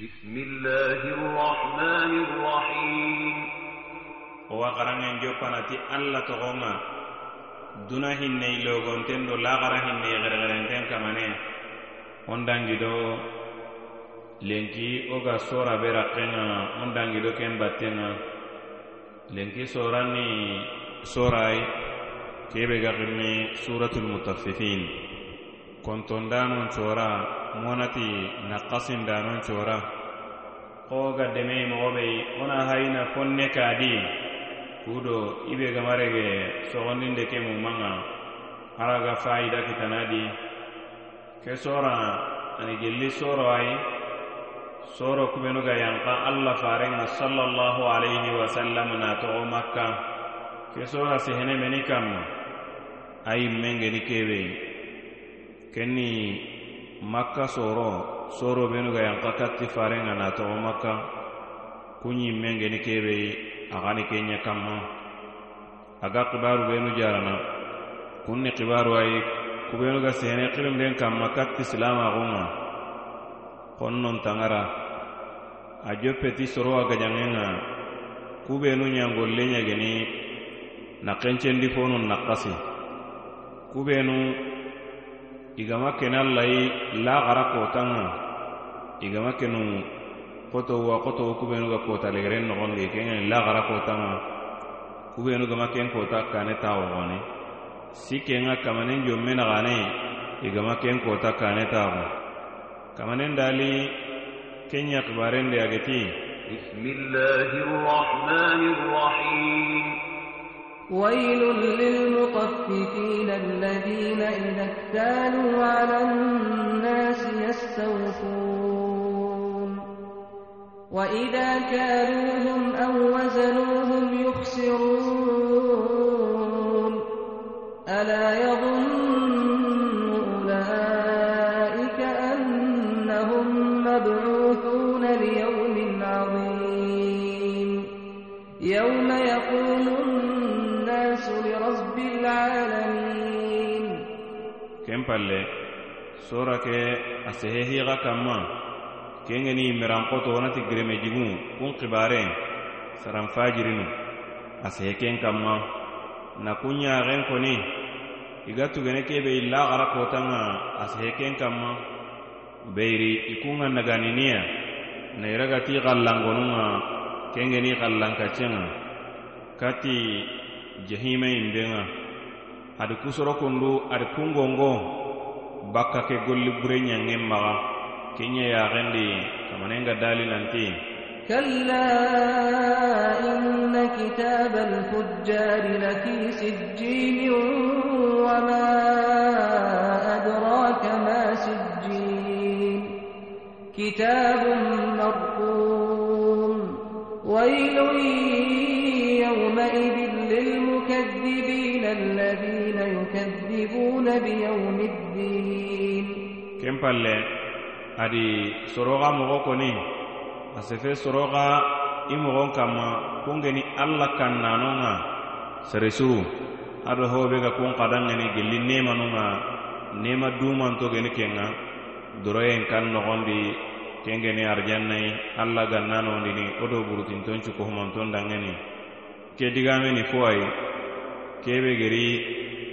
بسم الله الرحمن الرحيم وقرن جوبانتي الله تغوما duna hinne ilogonten do lagara hinne gergerenten kamane on dangido lenki oga sora be rakkenga on dangido ken battenga lenki soranni sorai kebe gakinni suratul mutaffifin kontondanon cora monati naqasindanon cora. Koga demei mogoɓei ona hayina fonne kadi kudo ibe gamarege sogondinde ke mumanga haraga fayida kitanadi. Ke sora ani gelli soro ayi soro kubenuga yanka allah farenga sallallahu alayhi wasallam na togo makka. Ke sora sihene meni kamma ayi mengeni kebe. Kenni makka soro soro benu ga yanka katti farenga na togo makka. Kuɲimmen geni kebe agani kenya kanma aga kibaru benu jarana. Kunni kibaru ayi kubenu ga sene kirimden kanma katti silama silamagunga konnon tangara. A joppeti soro a gajangenga kubenu ɲangolle ɲegeni na kencendi fonun nakkasi kubenu igama kene allayi lagara kotanga igama kenu koto wa koto kubenu ga kota legeren nogondi kengen lagara kotanga kubenu gama ken kota kane tawo goni sikenga kamanen jomme nagane igama ken kota kane tawo kamanen dali kenya kibarende ageti بسم الله الرحمن الرحيم ويل للمطففين الذين إذا اكتالوا على الناس يستوفون. وإذا كالوهم أو وزنوهم يخسرون. ألا يظن ken palle sora ke a sehe hixa kanma kengeni mirankoto wonati gireme jigu kun xibaren saran fajirinu a sehe ken kanma na kun ɲaxen koni i ga tugene kebe illa xara kotanga a sehe ken kanma beyiri i kunga naganiniya na iragati xallangonunga kengeni xallankaccenga kati jahima yimbenga adi kusoro kundu adi kungongo bakka ke golli bure ɲangen maxa kenya yaxendi kamanenga dali nanti كلا إن كتاب الفجار لفي سجين وما أدراك ما سجين كتاب biyawmi ddin ken palle adi soroxa moxo koni a sefe soroxa i moxon kanma kungeni alla kannanonga seresuru ado hobe ga kun xadangeni gelli nemanunga nema dumanto geni kenga doroyen kan noxondi kengeni arjannai alla gannanondini wo do burutinton cukohumanton dangeni. Ke digameni fo ayi kebe geri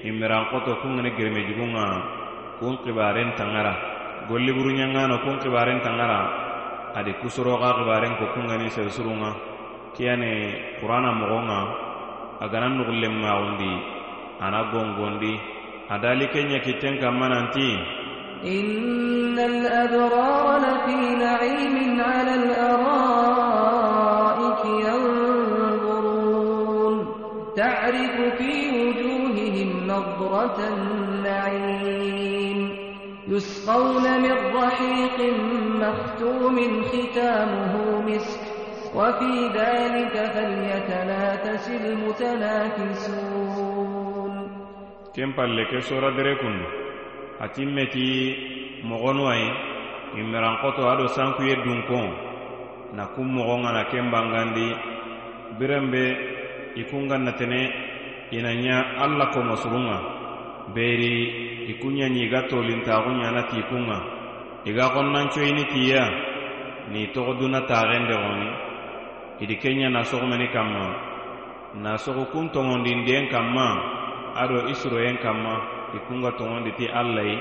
imirankoto kungeni gereme jugunga kun kibaren tangara golli buru ɲangano kun kibaren tangara adi kusoroxa kibaren ko kungeni sersurunga kiyani qur'ana moxonga a gana nugullen maxundi ana gongondi a dali kenya kitten kanma nanti إن الأبرار لفي نعيم على الأرائك ينظرون تعرف في نضرة النعيم يسقون من رحيق مختوم ختامه مسك وفي ذلك فليتنافس المتنافسون كم بالك سورة دركون أتمتي مغنوي إمران قطو هذا سانكو دونكون نكون مغنى كم بانغاندي. برمبي ikunganna tene inanya alla ko masurunga. Beri ikunya ni ga tolintaxunya na tikunga iga xonnancoyini tiya ni toxo duna taxende xoni idi kenya na soxumeni kanma na soxu kun toŋondinden kanma ado i suroyen kanma i kunga toŋondi ti allayi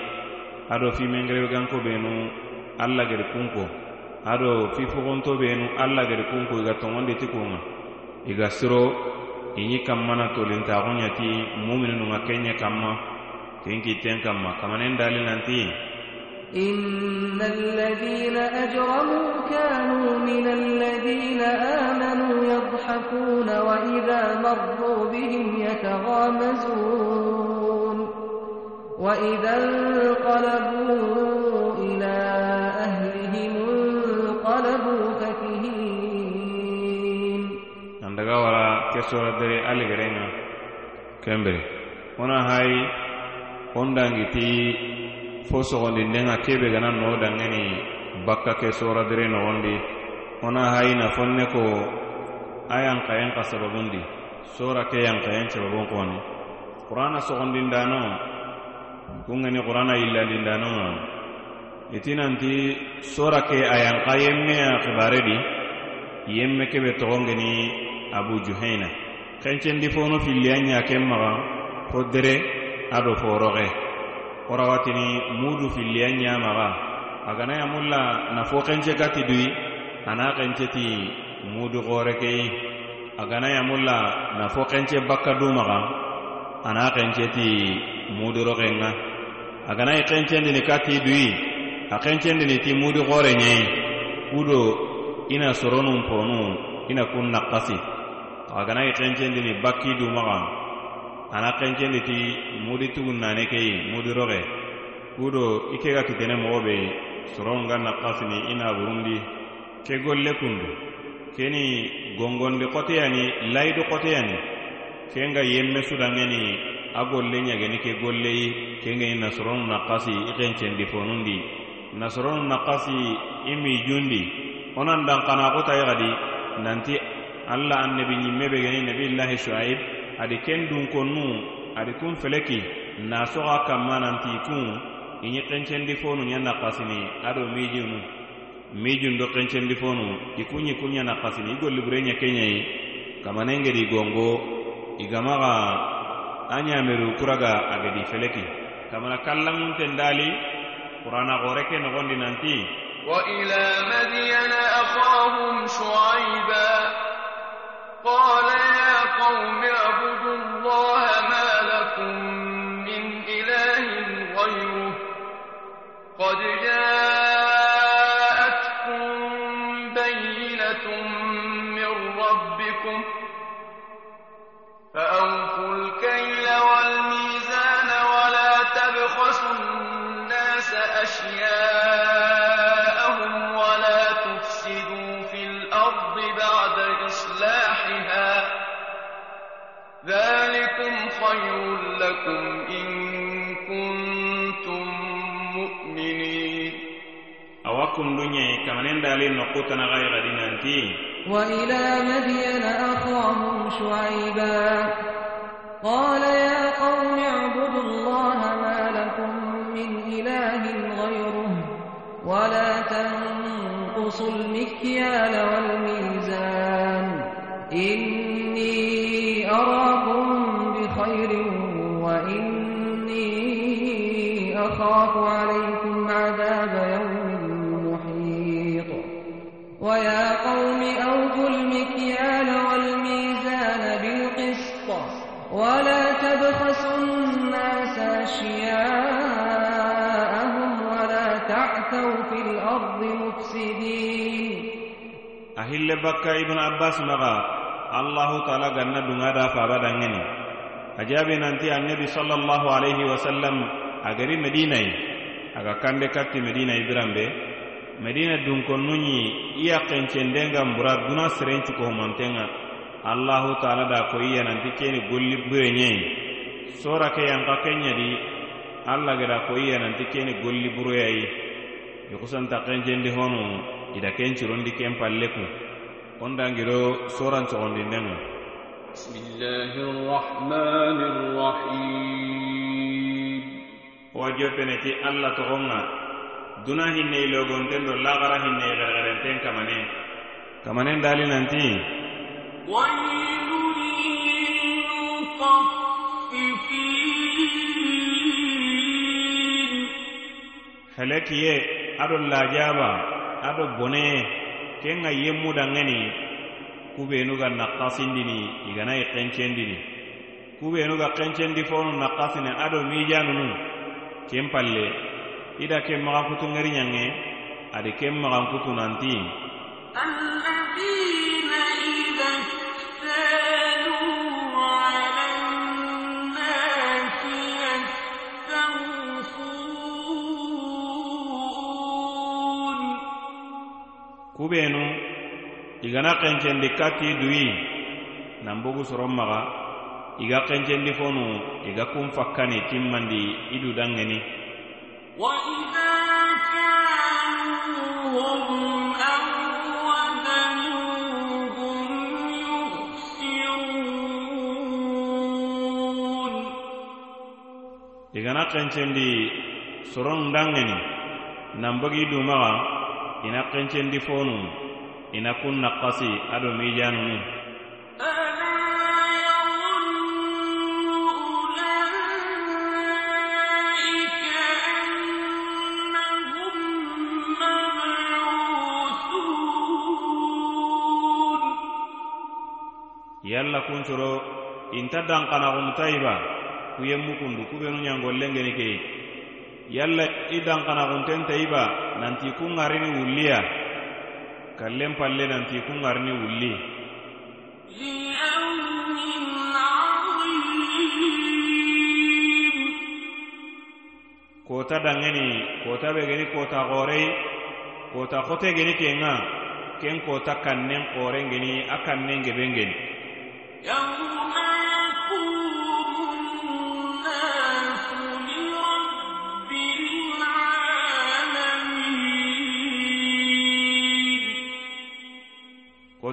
ado fimengerebe ganko benu alla gedi kunko. Ado fifogonto benu alla gedi kunko. Iga toŋondi ti kunga. Iga siro iñi kammana tolintaxuɲa ti muminununga kenya kamma ken kitten kamma kamanen dali nanti إن الذين أجرموا كانوا من الذين آمنوا يضحكون وإذا مروا بهم يتغامزون وإذا انقلبوا kesoladere aligerenga kembe. Wona hayi won dangiti fo sogolindenga kebe gana no dangeni bakka kesoradere nogondi wona hayi nafonne ko a yankayen ka sababundi sora ke yankayen sababun koni qur'ana sogondindano kungeni qur'ana yillandindanoga itinanti sora ke a yanka yemme a kibare di yemme kebe togongeni abu juhaina kencendi fono filli a ɲa maga fo dere a do foroxe worawatini mudu filli a ɲa maga. A ganaya mulla nafo fo gati duyi a na xence ti mudu xore keyi a ganaya mulla nafo xence bakka du maga a na xence ti muduroxen ŋa a ganayi xencendini kati duyi a xencendini ti mudu xore ɲeyi kudo ina soronun ponu ina kun naxasi a gana yi xencendini bakki dumaxan ana kencendi ti mudi tugun nane keyi mudi roxe kudo i ke ga kitene moxo be soron ga naxasini i naburundi ke golle kundu. Keni gongondi xoteyani layidu xoteyani ken ga yemme sudangeni a golle ɲageni ke golleyi ken geni nasoronu naxasi i xencendi fonundi. Nasoronu naxasi i mijundi. Wo nan danxanaxotayi xadi nanti allah annabi ñimme be geni nabillahi shuaib adi ken dunkonnu adi kun feleki na soxa kamma nanti kun iñi xencendi fonu ɲa nakkasini ado mijunu mijun do xencendi fonu i kuñi kuɲa nakkasini i gollibure ɲa keɲayi kamanengedi gongo i gamaxa a ɲameru kuraga agedi feleki kamana kallanŋunten dali qurana xore ke noxondi nanti وإلى مدين أخاهم شعيبا قال يا قوم اعبدوا الله ما لكم إن كنتم مؤمنين. kunduɲe kamanen dali nokkutana xayi xadi nanti وإلى مدين أخاهم شعيبا. قال يا قوم اعبدوا الله ما لكم من إله غيره ولا تنقصوا المكيال والميزان. إني ille bakka ibnu abbas maga allahu taala ganna dunga da faba a jaabi nanti annabi sallallahu alaihi wasallam a gari medinayi aga kande katti medinayi biranbe medina dunkonnunɲi i yakkencenden gan bura duna serencukohumantenga allahu taala da ko i yananti keni golli burenɲeyi sora ke yanka kenɲadi alla geda ko i yananti keni golli buroyayi i kencendi honu ida kencurondi ken palle kun ondangiro sorancogondi nenu wa jopene ti alla togon ŋa duna hinne ilogonten do lagara hinne xerexerenten kamane. Kamanen dali nanti? Helekiye ado lajaba ado boneye ken ga yemmudangeni kubenu ga nakkasindini iganayi kencendini kubenu ga kencendi fonu nakkasini ado mijanunu ken palle ida ken magan kutu ŋeri adi ken magan kutu nanti kubenu igana kencendi katti duyi nan bogu soron maga iga kencendi fonu iga kun fakkani timmandi idu dangeni وإذا كانوهم أو وزنوهم يخسرون igana kencendi soron dangeni nan bogi idu maga ina kencendi fonu ina kun kasi ado mijanunu yalla kuncoro inta dankanaxunutayiba kuye mukundu kubenu ɲangollengeni keyi. yalla i dankanaxunten tayiba nanti kun ŋarini wulliya kallen palle nanti kun ŋarini wulli. Kota dangeni kota be geni kota xorei kota xote geni kenŋa ken kota kannen xoren geni a kannen geben geni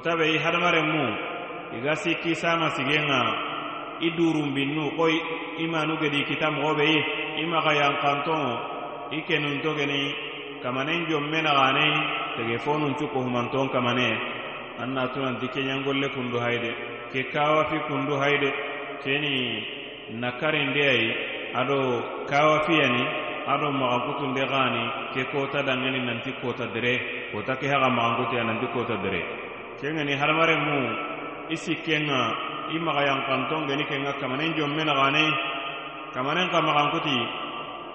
tabe i hadamaren mu i ga sikki sama sigen ŋa i durunbinnu ko i manu gedi kita mogo be yi i maga yankantoŋo i kenunto geni kamanen jonme naganei tege fonun cuko kamane. An natunanti kenyangolle kundu hayde ke kawafi kundu hayde keni nakarindeyayi ado kawafiyani ado magankutunde gani ke kota dangeni nanti kota dere kota ke haga magankutuya nanti kota dere. kengeni hadamaren mu i sikkenŋa i maxayankanton geni kenŋa kamanen jomme naxanei kamanen xa maxankuti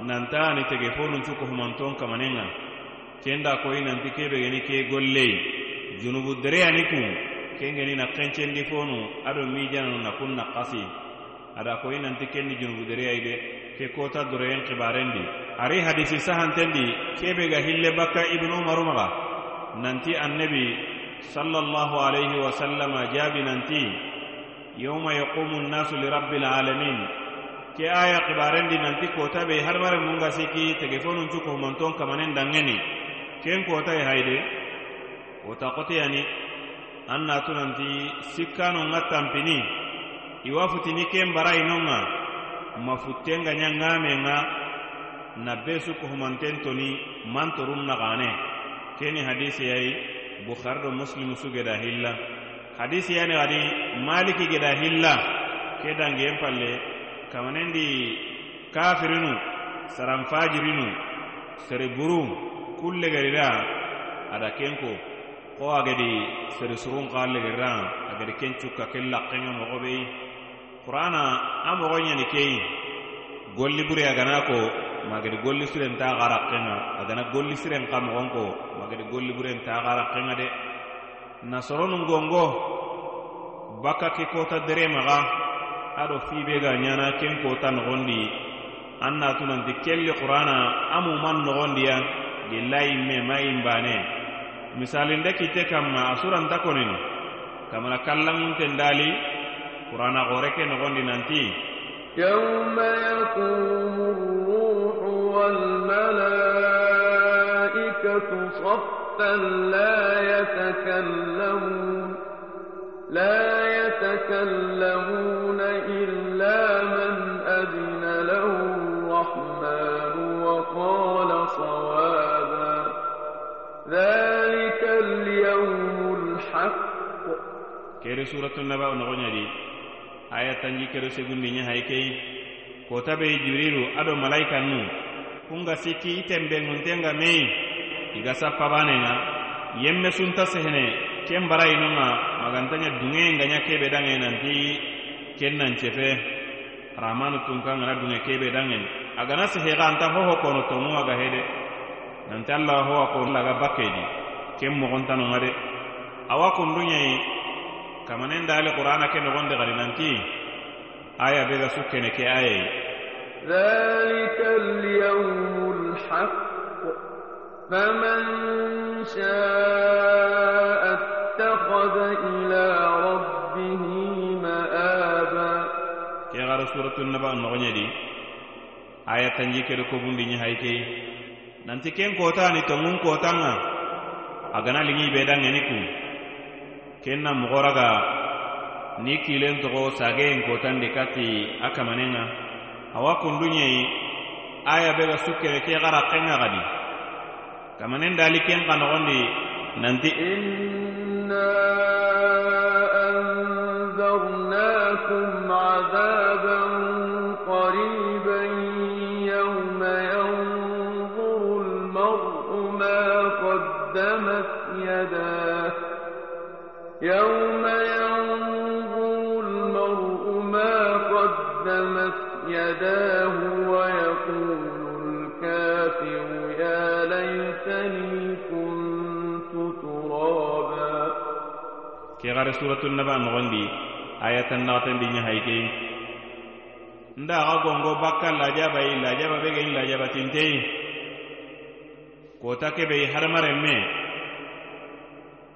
nanta ani tege fonuncu kohumanton kamanen ŋa kenda koyi nanti kebe geni ke gollei junubu dereyani kun kengeni na xencendi fonu ado mijananu na kun naxasi ada koyi nanti kendi junubu dereyai de ke kota doroyen xibarendi ari hadisi sahantendi kebe ga hille bakka ibnu umaru maxa nanti annabi صلى الله عليه وسلم جابنانتي يوم يقوم الناس لرب العالمين ke aya kibarendi nanti kota be har mare munga siki tegefonun cu kohmonton kamanen dangeni. Ken kota ye hayde? Kota koteyani an natu nanti sikkanon ŋa tampini iwa futini ken barayinon nonga ma futten ga ɲa ŋamen na be su kohumanten toni mantorun torun naxane keni hadisi yayi bukhari do muslim su geda hilla. Hadisi yani gadi maliki geda hilla ke dangen palle kamanendi kafirinu saranfajirinu sere buru kulle garira ada kenko ko agadi sere surun kalle garira agadi ken cukka ken lakkenga mogo be qur'ana a mogo ñani keyi golli buri agana ko magadi golli siren ta garakkenga agana golli siren ka mogon ko magadi golli buren ta garakkenga de nasoronu gongo bakka ke kota dere maga aɗo fibe ga ñana ken kota nogondi an natunanti kelli qur'ana amuman nogondiya gillayi me ma yimbane misalinde kitte kamma a suranta konini kamana kallanŋunten dali qur'ana gore ke nogondi nanti يوم يقوم الروح والملائكة صفا لا يتكلمون لا يتكلمون إلا من أذن له الرحمن وقال صوابا. ذلك اليوم الحق. كيري سورة النبأ نغنى aya tanji kero segundi nya haykei kota be jiriru ado malaika nu kunga sikki i tenbenŋuntenga meyi i ga sappabanenŋa yemme sunta sehene ken barayinunŋa magantanya dunŋeyen ganya kebe danŋe nanti ken nan cefe ramanu tunkan ŋana dunŋe kebe danŋen a gana sehexa anta hoho kono tomu a ga hede. Nanti alla howa kono laga bakkedi ken mogontanonŋa de awa kundunɲeyi kamanen dali qur'ana ke nogondi xadi nanti. Aya be sukkene ke ayayi ذلك اليوم الحق فمن شاء اتخذ إلى ربه مآبا ke gara suratul naba no gonyedi aya tanji ke ko bundi nyi hayke nanti ken kota ni to mun kota nga agana lingi be dan ni ku ken na mugoraga ni kilen to go sage en kota ndi kati akamanenga awa kundunɲeyi aya be ga sukkere ke xara xenga xadi kamanen dali ken xa noxondi nanti bara suratul naba nogondi aya tan naxatendi ɲahayikeyi nda xa gongo bakka lajaba yi lajaba be geyin lajabatinteyi kota kebeyi hadamaren me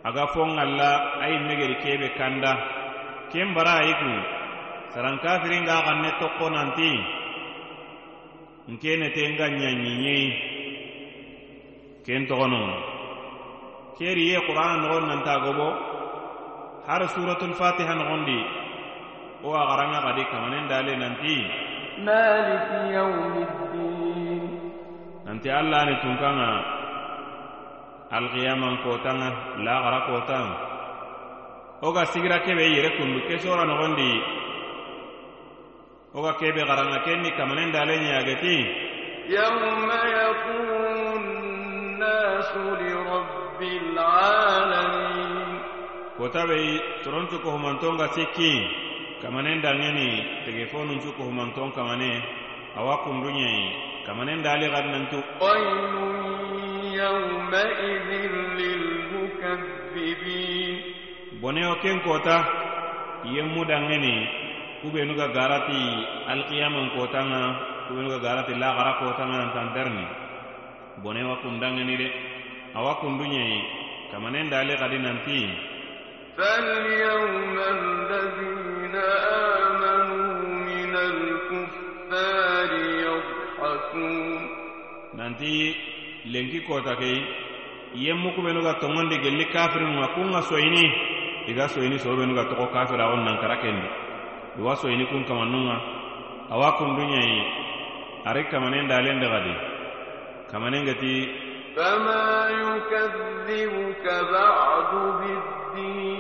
aga fon alla ayi megeri kebe kanda. Ken bara ayi kun sarankafirin ga xan ne tokko nanti nkenete nga ɲaɲiɲeyi ken toxono. Keri ye qur'ana noxon nanta gobo har suratul fatiha ngondi o agaranga xaranga kamanen dale nanti malik yawmiddin nanti alla ni tunkanga alxiyaman kotanga laxara kotan wo ga sigira kebe yere kundu ke sora ngondi wo ga kebe garanga ken ni kamanen dale ɲageti yauma yakumu الناس لرب العالمين kota be torontu ko humanton ga sikki kamanen dangeni tege fonun cu ko humanton kamane awa kundunyai kamanen dali gannantu boneo ken kota yemmu dangeni kubenu ga garati alkiyaman kotanga kubenu ga garati lagara kotanga nantantarni bonewa kundangeni de awa kundunyai kamanen dali gadi nanti. فاليوم الذين آمنوا من الكفار يضحكون nanti lenki kota kei yemmu kubenuga tongondi gelli kafirinunga kunga soyini iga soyini sorobenuga togo kafira on nankara kendi iwa soyini kun kamannunga awa kunduñayi ari kamanen dalende gadi kamanen gati فما يكذبك بعد بالدين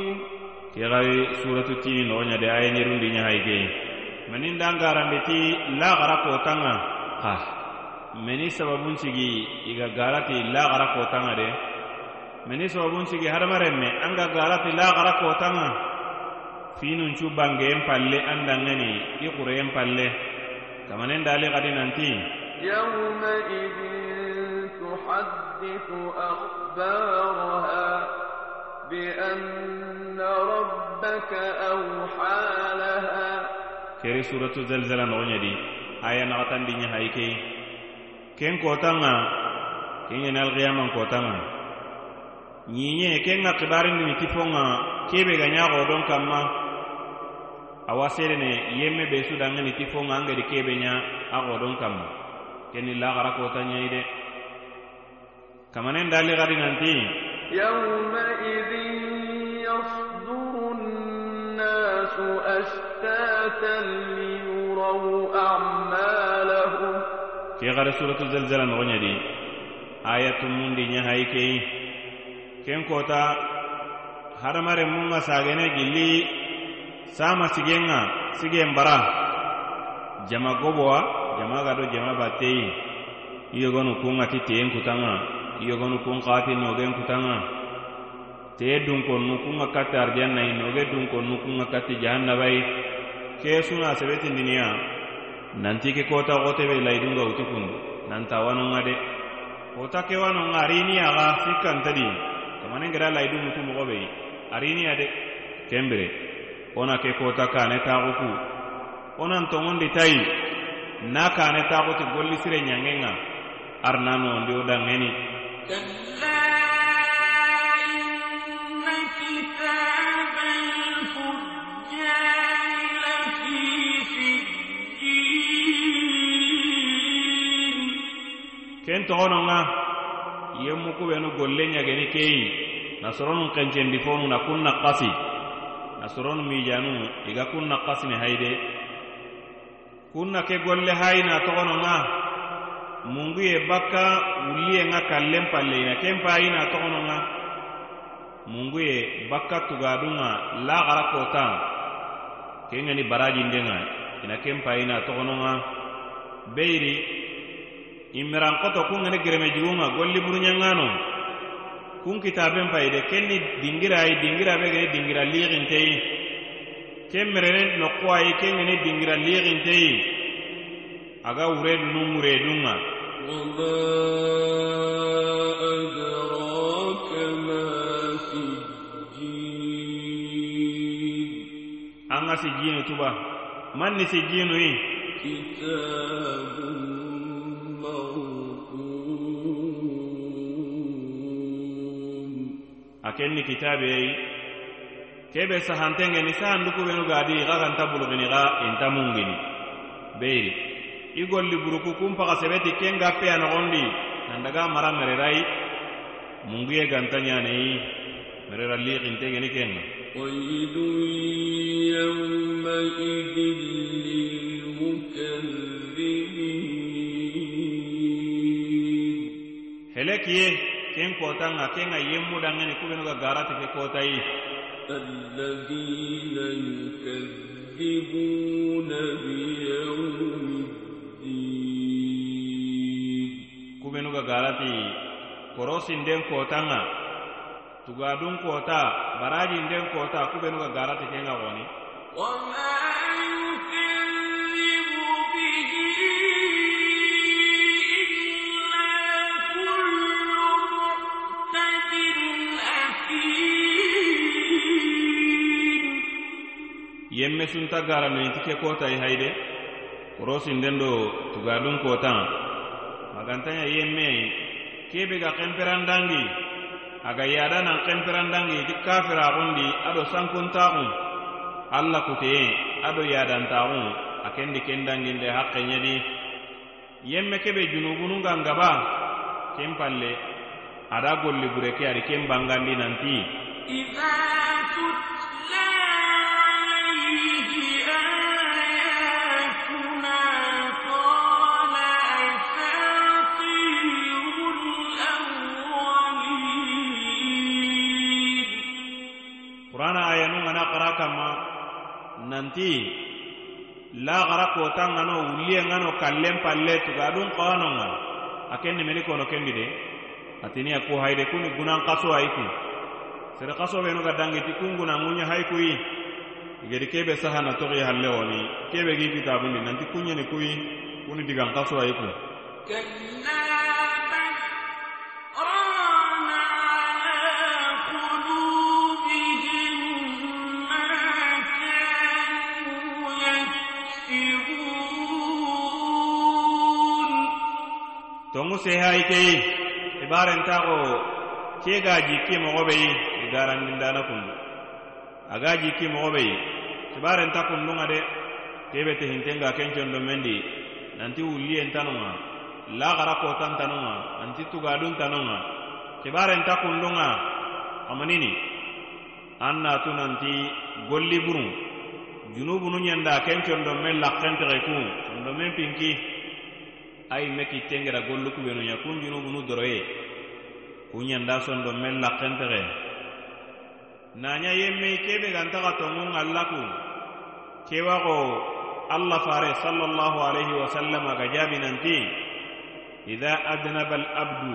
ke gari suratu tini nogoñade aya ñerundi ñahay kei manin dangarande ti lagara kotanga ha meni sababun cigi iga garati lagara kotanga de meni sababun cigi hadamaremme anga garati lagara kotanga finuncu bangeyen palle andangeni i xureyen palle kamanen dali gadi nanti يومئذ تحدث أخبارها بأن ربك أوحى لها keri suratu zalzala nogoñadi aya naxatandi ñahay kei ken kotanga kengeni alqiyaman kotanga ñiñe ken ga xibarindini ti fonga kebe ga ñaxo don kamma awa serene yemme be su dangeni ti fonga angedi kebe ña a xodon kamma keni laxara kota ñayi de kamanen dali xadi nanti يومئذ يصدر الناس أشتاتا ليروا أعمالهم ke xare suratu zalzala noxoñadi aya tumundi ñahayi kei ken kota hadamaren munga sagene gilli sama sigenga sigen bara jama gobowa jama gado jama batteyi iyogonu kunga ti teyen kutanga yogonu kun xaati nogen kutanga. Te dunkonnu kunga katti arjannayi noge dunkonnu kunga katti jahannabayi ke suna sebetindiniya nanti ke kota xotebe layidunga wuti kundu nanta wanonga de. Kota ke wanonga ariniyaxa sikkantadi kamanen geda layidu mutu moxobeyi ariniya de. Kembire ona ke kota kane taxuku onan toŋondi tayi na kane taxuti gollisire ɲangenga ar na noondi wo dangeni. كلا إن كتاب الفجار لفي سجين ken toxononga yemmu kuɓenu golle ñageni keyi nasoronun kencendi fonu na kun nakkasi nasoronu mijanu iga kun nakkasini hayde kunna ke golle hayina mungu ye bakka wulliyen ŋa kallen palleyina ken payina togonon ŋa mungu ye bakka tugadunŋa laxara kotan ken ŋani barajinden ŋa ina ken payina togonon ŋa. Beyiri immirankoto kun ŋani geremejigun ŋa golli burunɲen no kun kitaben payide ken ni dingirayi dingira be geni dingira lixinteyi ken merene nokkuwayi ken ŋani dingira lixinteyi aga wure dunun wuredun ŋa. an ka sejiyɛn tuba man ni sejiyɛn no ye. a ken ni kitaabe ye kebe sahantenge ni sahan duku benu gaadi i ka kan ta bulogini ka in ta mungini beyiri e. i golli buruku kun paxa sebeti ken gappe a noxondi nandaga mara mererayi munguye ganta ñaneyi merera lixintegeni kenga ويل يومئذ للمكذبين helekiye ken kotanga kenga yemmudangeni kubenuga garati ke kotayi الذين يكذبون بيوم tuga garati korosinden kotan ŋa tugadun kota barajinden kota kubenu ga garati ken ŋa goni yemme sunta gara noyinti ke kotayi hayde korosinden do tugadun kotan magantanya yemme kebe ga kemperandangi aga yada nan kemperandangi ti kafiragundi ado sankuntagun allah kuteye ado yadantagun akendi kendanginde hakke ñedi yemme kebe junubununga ngaba ken palle ada golli bureke adi ken bangandi nanti إذا تتلى عليه nanti. Lagara kotangano wulliyengano kallen palle tuga qano kawanonga a ne meliko kono kendi de. Atini aku ku kuni gunan kaso ayi ku sere kaso no ga dangiti kungu na munya haiku kuyi igedi kebe saha na togi halle woni kebe gi kitabundi nanti kunɲeni kuyi kuni digan kaso ayi ku keyi. I barenta xo ke ga jikki moxoɓeyi i e garandindana kundu. A ga jikki moxoɓeyi yi kundunga de kebe tehintenga kencondo mendi nanti wulliyentanunga laxara kotantanunga anti tugaduntanunga kibarenta kundunga xamanini an natu nanti golli burun. Junubunu ɲenda kencondo men laxentexe ku condo men pinki. ay meki tengera gollu ku kubenu ya kun junubunu doroye kunyanda sondo kentere lakkentexe naña yemmei kebe ganta ka gantaxa tongun allaku kewaxo allah fare sallallahu alaihi wa wasallama ga jabi nanti ida adnaba al abdu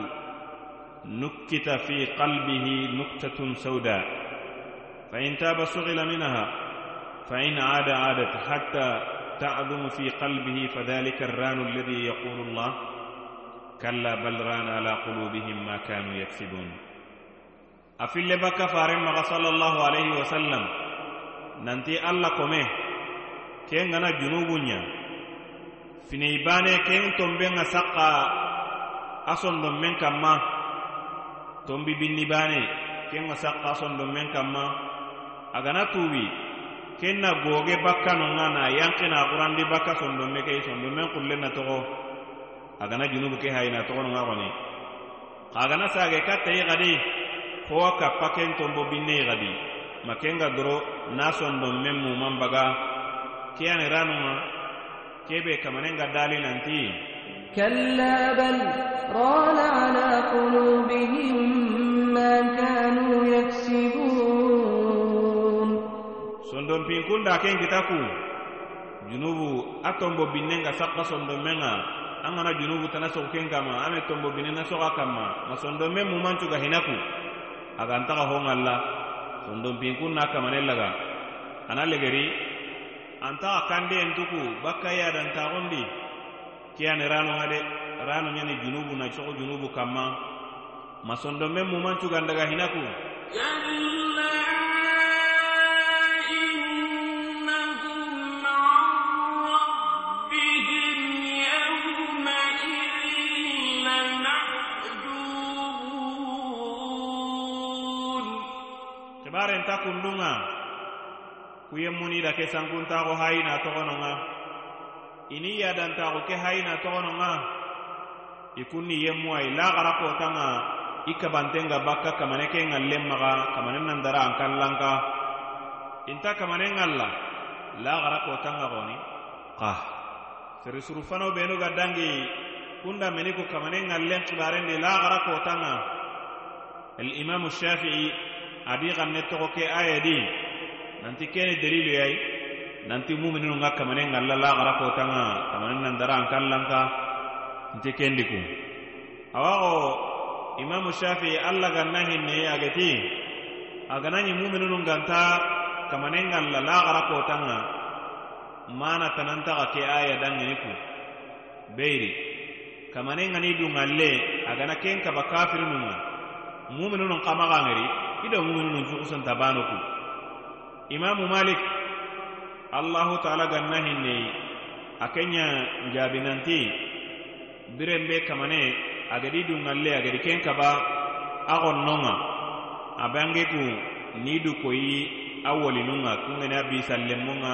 nukita fi qalbihi في sauda fa in taba sughila minha fa in ada عادت hatta تعلم في قلبه فذلك الران الذي يقول الله؟ كلا بل ران على قلوبهم ما كانوا يكسبون. أفل بك فارم صلى الله عليه وسلم. ننتي الله كمه كين أنا جنوبنا فنيباني كين تنبين سقا. أصندن من كما. تنبي بالنباني كين سقا أصندن من كما. أغنى توبي. ken na goge bakka nonga na yankina qurandi bakka sondo me ke sondo men kullen na togo agana junubu ke hayna togo nonga goni agana sage katta yi gadi ko ka paken tombo binne gadi makenga doro na sondo men mu mambaga kiyani ranunga kebe kamanenga dali nanti كلا بل ران على قلوبهم ما كانوا sondonpin kunda ken kitaku. Junubu a tombo binnenga sakka sondonmen ga a gana junubu tana sogo ken kama a me tombo binnena soga kanma ma sondonmen mumancu ga hinaku. A gantaga ho alla. Sondonpin kunna kamanen laga a na legeri antaga kandeyen tuku bakkaye adantagondi keyani rano ga de rano ɲani junubu na sogo junubu kanma ma sondonmen mumancu hinaku. Yeah, kundunga kuyen munida ke sankuntaxo hayina toxononga ini yadantaxo ke hayina toxononga i kunni yemmu ay laxara kotanga i kabantenga bakka kamane ke ŋallen maxa kamane nandara an kallanka inta kamane ŋalla laxara kotanga xoni xa seri surufano benu ga dangi kunda meni ku kamane ŋallen xibarendi laxara kotanga الإمام الشافعي adi xanne toxo ke aya di nanti kene delilu yai nanti mumininu nga kamane ngalla laxara kotanga kamane nandara an kan nti kendiku awaxo imamu shafi alla ganna hinne ageti aganañi mumininu ganta kamane ngalla laxara kotanga mana tanantaxa ke aya dangeniku beyri kamane ngani dungalle agana ken kaba kafirinunga muminunun xamaxangeri ida muminunun cuxusanta banoku imamu malik allahu taala ganna hinne a kenya njabinanti biren be kamane agadi dungalle agadi ken kaba a xonnonga a bangeku ni du koyi a wolinunga kungene a bisallenmunga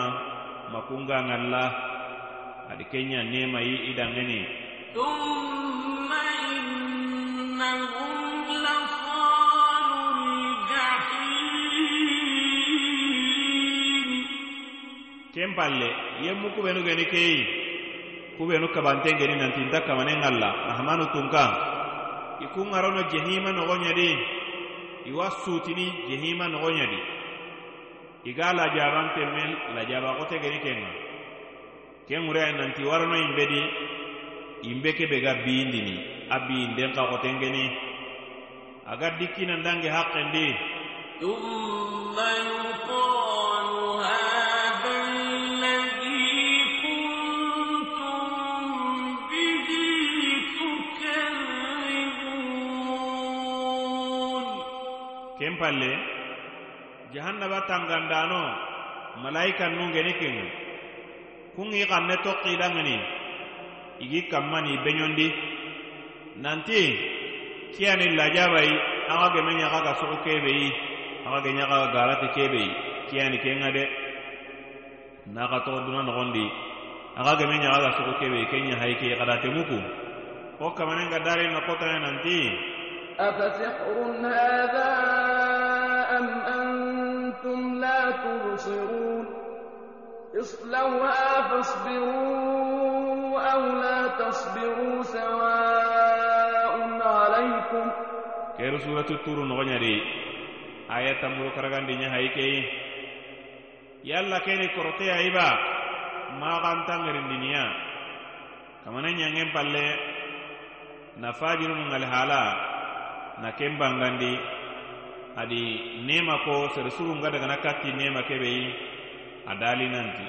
ma kunga ngalla adi kenya nemayi idangeni ثم إنهم ken palle yemmu kubenu geni keyi kubenu kabanten geni nanti nta kamanen alla rahamanu tunka i kun ŋarono jehima nogoɲadi iwa sutini jehima nogoɲadi i ga lajabanten men lajabakote geni kenga ken ŋure ay nanti warono imbedi imbe kebe ga biyindini a biyinden kakoten geni aga dikkinandange hakkendi ثم يقال palle jahannaba tangandano malaika nu geni kenga kun i xanne tokkidangani igi kammani beɲondi nanti kiyani lajabayi axa geme ɲaxa ga sogo kebeyi axa ge ɲaxa ga garati kebeyi kiyani kenga de naxa toxo duna noxondi axa geme ɲaxa ga sogo kebeyi ke ɲahayi ke xadate muku ko kamanenga daringa kotane nanti أفسحر هذا أم أنتم لا تبصرون اصلوها فاصبروا أو لا تصبروا سواء عليكم kero suratu turu nogoñadi aya tamburu karagandi nya hay kei yalla keni korote ayiba maxanta ngerindiniya kamana ñangen palle na fajirunu ngali hala na ken bangandi adi nema ko sere sugu nga dagana katti nema kebe yi a dalinanti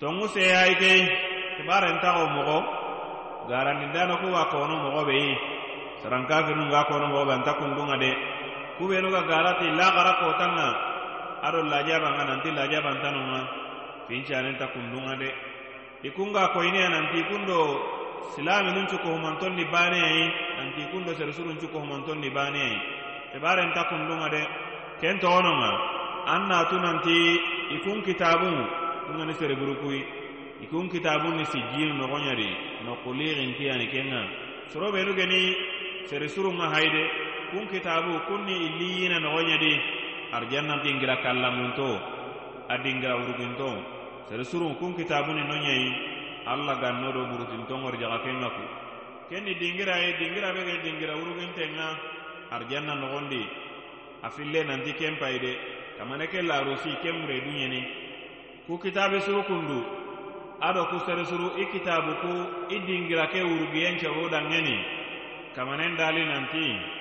tongu seyayi kei kibarentaxo moxo garandindano ku wa kono moxo be yi sarankafirunga kono moxo be anta kundunga de. kubenuga garati la gara kotanga ado lajabanga nanti lajabantanonga fincanenta kundunga de. Ikunga koyineya nanti kundo silami nun cukohumanton ni baneyayi nanti kundo seresurun cukohumanton ni baneyayi kebarenta kundunga de ken togononga an natu nanti ikun kitabun kungani sereburukui ikun kitabu ni sijjinu nogonyadi nokuliixintiyani kenga. Sorobenu geni seresurunga hayde kun kitabu kunni illiyina nogoɲedi arijannan dingira kallamunto a dingira wuruginto sere surun kun kitabuni no ɲeyi alla ganno do burutintonŋori jaga kenga ku. Kenni dingira ye dingira bege dingira wurugintenŋa arjanna nogondi a fille nanti ken de kamane ke larusi ken mure duɲeni ku kitabe suru kundu ado ku sere suru i kitabu ku i dingira ke wurugiyenke wo danŋeni kamanen dali nanti.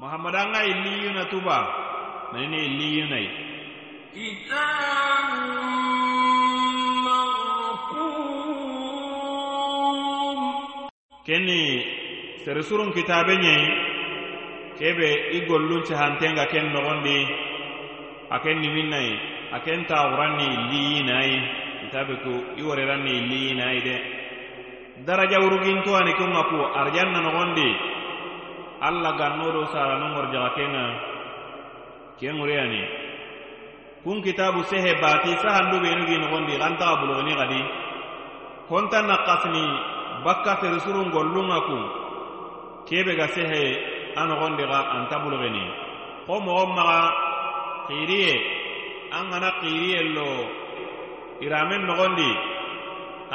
muhammadanga illiyuna tuba. Nanene illiyunai kenni seresurun kitabe ɲei kebe i gollun cahantenga ken nogondi a ken nimin nai. a kenta wuranni liyinayi itabe ku i woreranni liyinayi de. Daraja wuruginto ani kunga ku arjanna nogondi alla ganno do sara nu ngorjaxa kenga kenŋureyani kun kitabu sehe bati sahandu benugi nogondi xantaxa bulogoni xadi konta na bakka serisurun gollunga ku kebe ga sehe a nogondi xa anta bulogeni. Xo moxon maxa xiriye an gana xiriyello iramen nogondi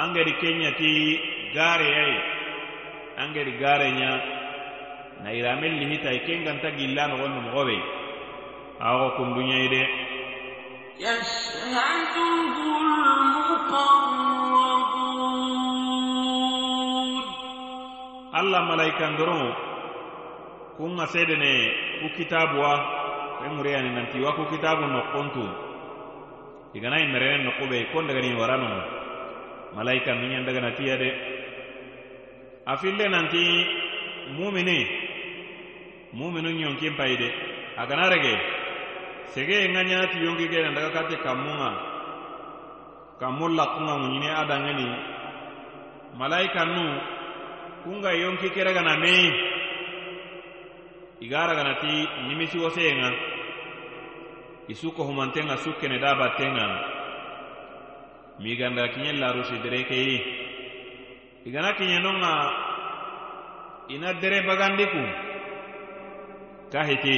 an gedi kenyati gareyayi an gedi garenya na iramen lihitayi ken ganta gilla nogondi moxoɓe axo kunduñayi de يشهده المقربون allah malaikandoro kun ga sedene ku kitabuwa ken ŋureyani nanti wa ku igana yi merenen no kon daga ni warano malaika minyan daga na tiya de. Afille nanti mumini muminu nyonkin pai de. Gana rege. Sege nga nyana ti yonki gena daga kate kamunga. Kamulla kunga a adangani malaika nu kunga yonki kera gana mei igara gana ti nimisi wosenga i humantenga suke ne daba tenga. Miganda kiɲe larusi dere keyi i gana kiɲenonga ina dere bagandi ku kahiti.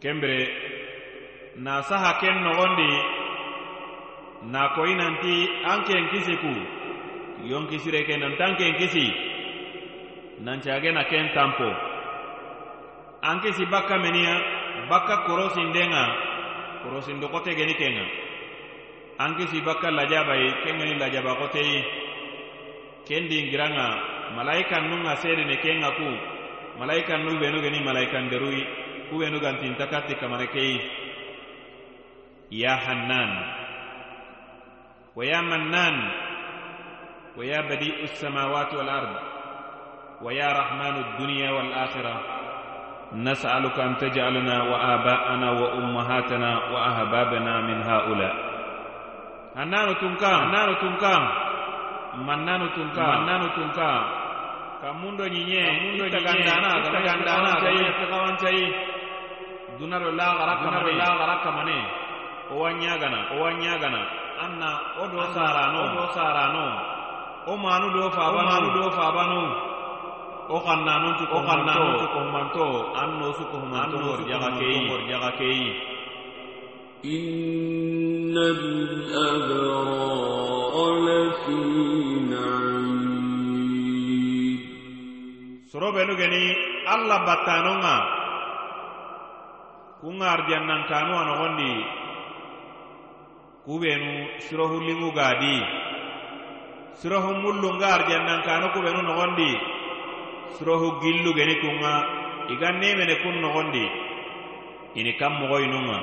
Kembre na saha ken nogondi na koyi nanti anke kisi ku yon kisire ke nantan ken kisi nancage na ken tampo. An kisi bakkameniya bakka korosindenga korosindo kote geni kenga. Anki si bakka lajaba yi kengeni lajaba kote yi kendi nunga sede kenga ku. Malaikan nu benu geni malaika nderu yi ku benu ganti ntakati kamareke yi ya hannan. Wa ya mannan. Wa ya badi'us samawati wal ard. Wa ya rahmanu dunya wal akhirah. نسألك أن تجعلنا وآباءنا وأمهاتنا وأهبابنا من هؤلاء هنانو تنكا هنانو تنكا منانو تنكا منانو تنكا kamundo nyinye mundo itagandana itagandana tayi tagawantayi dunaro la garaka mane la garaka mane o wanyagana o wanyagana anna o do sarano o do sarano o manu do fabano manu do fabano o kannanu tu o kannanu tu ko manto anno su ko manto mor jaga kei mor jaga kei إن الأبرار لفي نعيم soro benu geni allah battanonga kunga arjannan kanu a nogondi kubenu sirohu limu gadi sirohu mullunga arjannan kanu kubenu nogondi surohu gillugeni kunŋa i ga nemene kun nogondi ini kan mogoyinunŋa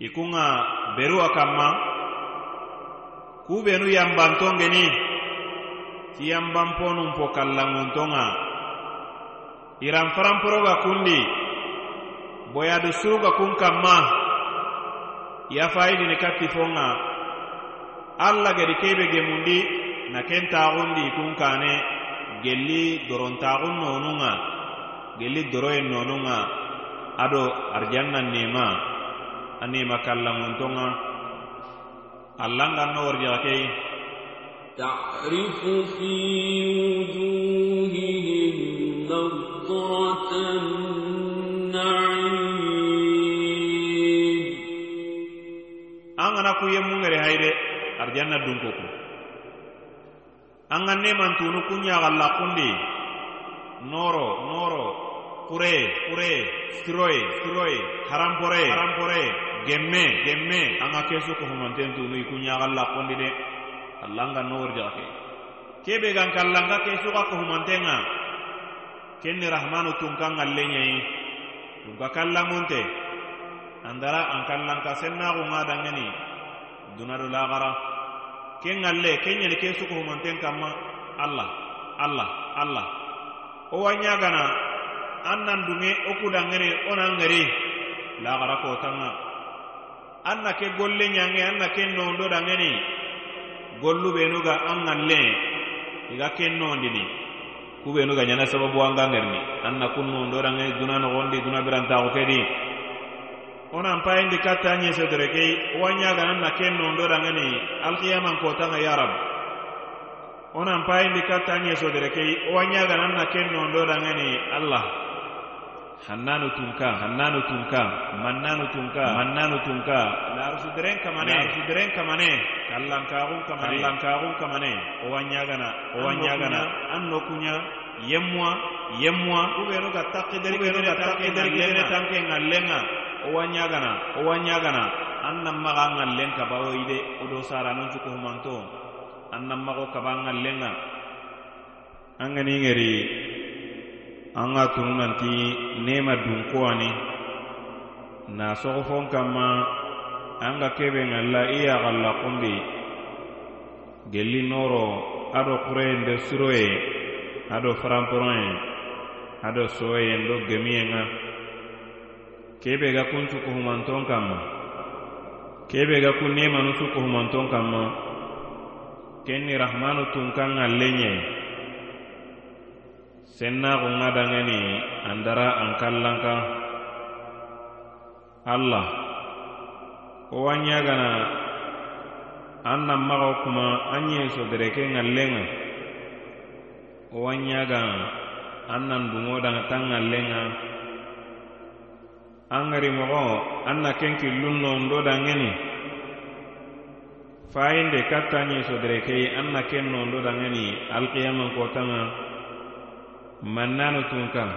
i kunŋa beruwa kanma kubenu yambantongeni ti yambanponun po kallanŋuntonŋa iranfaranporoga kundi boyadu suruga kun kamma yafayidini katti fonga allah gedi kebe gemundi na kentaxundi kun kane gelli dorontaxun nonunga gelli doroyen nonunga ado arjannan nema a nema kallanguntonga allangan no worjaxa kei تعرف في وجوههم نضرة ku yemmungere hayde arjanna dunkoku an ga nemantunu kunɲagallakundi noro noro kure kure siroye siroye haranpore haranpore gemme gemme. An ga kesu kohumantentunu i kunɲagallakundi de. Alla n ga noworjaga kebe gan kalla ga kesu ga kohumanten ga kenni rahmanu tunkan galle ɲayi tun kallamunte andara an kallanka sennaxunga dangeni. dunado lagara. Ken ŋalle ken ɲeni ke sukuhumonten kanma alla alla alla wo wa ɲagana an nan dunŋe wo kudanŋene wo nan ŋeri lagara kotanŋa an na ke golle ɲanŋe an na ke nondo danŋeni gollu benu ga an ŋalle i ga ken nondini kubenu ga ɲana sababu an ga ŋerini an na kun nondo danŋe duna nogondi duna birantaxu kedi. Onan payindi katta ñesedere kei owa ñaganan na ken nondo dangani alkiyaman kotanga yarab onan payindi katta ñesodere kei owa ñaganan na ken nondo dangani allah. Hannanu tunka hannanu tunka mannanu tunka mannanu tunka. Larusuderen kamane larusuderen kamane kallankaxun kamane kallankaxun kamane. Owa ñagana owa ñagana an no yemwa yemmuwa yemmuwa kubenu ga takkideri kubenu ga takkideri kidene tanke o wa ɲagana o wa an nan maga ŋallen kabawo yi de wo do sara non cuko humanto. An nan maxo kaba ŋallen ŋa an gani ŋeri an ŋa tunu nanti nema dunkowani na sogofon kanma an ga kebe ŋalla i yaxalla kunbi gelli noro ado kureyende suroye ado faranporon ye ado soyen do gemiyen ŋa kebe ga kun cuku humanton kamma. Kebe ga kun nemanu cukuhumanton kanma ken ni rahmanu tun kan alle ɲe sennaxun ŋa andara an kallan kan alla wo wan ɲagana an nan maxo kuma an ɲe sodereke ŋallen ŋa wo wan ɲagan an nan dungo danŋa tan ŋallen ŋa an gari mogo an na ken killun non do dangeni fayinde katta ñe sodere kei an na ken non do dangeni alkiyaman kotanga mannanu tun kan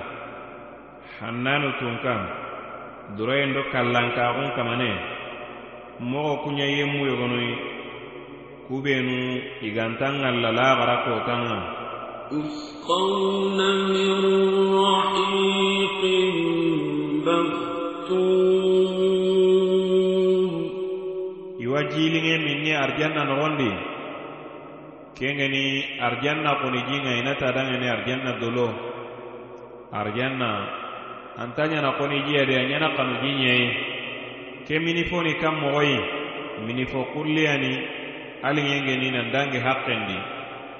hannanu tun kan duroyen do kallankaxun kamane mogo kuɲa yemmu yogonoyi kubenu igantan ŋalla laxara kotanga يسقون من رحيق tuub iwa jiliŋe miŋ ni arijanna noxondi kengeni arijanna kuni jiŋa inata daŋeni arijanna dolo. Arijanna anta ɲana koni jiya a ɲana kanu jiɲeyi ke minifoni kan mogoyi minifo kulliyani aliŋengeni nandange hakkendi.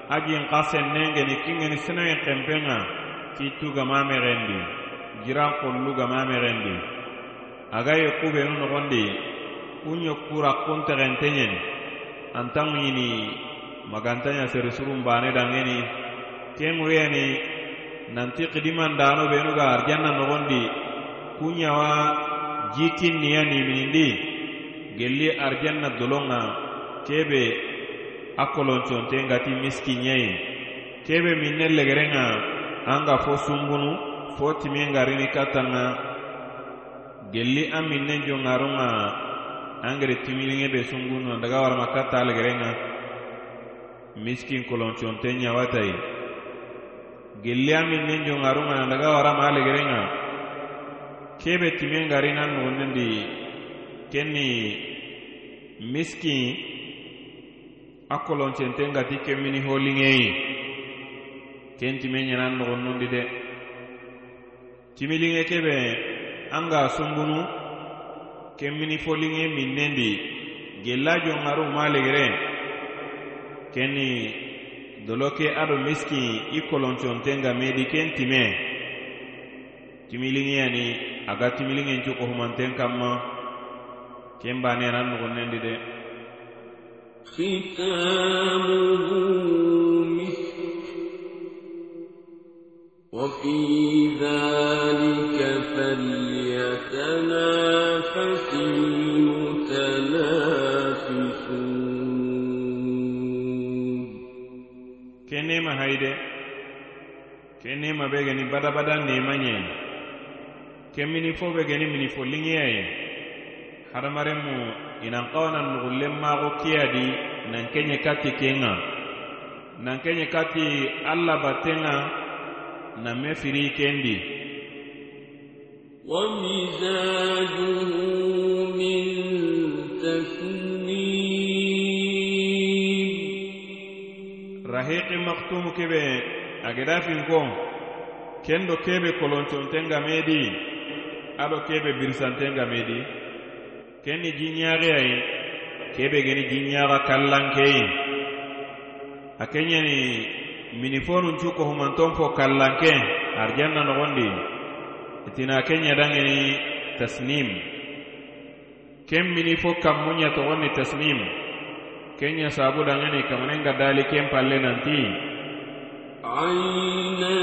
A jin xa sennengeni kiŋeni senoyin xenpenŋa kiitu gamamexendi jiran kollu gamamexendi aga ye kubenu nogondi kunɲe kura kuntexente ɲeni antan ɲini magantanya sere surun bane dangeni kenŋuriyeni nanti xidimandano benu ga arjanna nogondi kunɲawa jitin niya niminindi gelli arjanna dolonŋa kebe a kolonconte ngati miskinɲeyi kebe minne ne legerenŋa an ga fo sunbunu fo timen garini kattanŋa gelli an minnen jongarunga angere timilinŋe be sungunu daga warama katta aligerenŋa miskin kolonconte ɲawatayi gelli an minnen jongarunga daga warama aligerenŋa kebe timen garina nugunnindi kenni miskin a koloncenten gati kemmini holiŋeyi ken timen ɲanan nugunnundi de. Timiliŋe kebe an ga sumbunu kemmini foliŋe minnendi gella jonŋaru ma legere kenni doloke ado miskin i kolonconten ga medi ken time timiliŋeyani aga timiliŋen cu kohumanten kanma ken banenan nogonnendi de ختامه مسك ke nema hayde ke nema be geni bada nema ɲeyi ke mini fo be geni mini fo liŋeyayi hadamaren mu inan kawana nugullen mago kiyadi nan kenye kati kenga. Nan kenye kati alla battenga na mefiri kendi wamizajuhu min tasnim. Rahiqi maktumu kebe agedafin ngo kendo kebe kolonto ga medi. Ado kebe birisanten ga medi. Keni jinyare ay kebe geni jinyara kallankei a minifonun cu kohumanton fo kallanke arjanna noxondi itina keɲa dangeni tasnim ken mini fo kammuɲa toxonni tasnim kenya sabu dangani kamanenga dali ken palle nanti عينا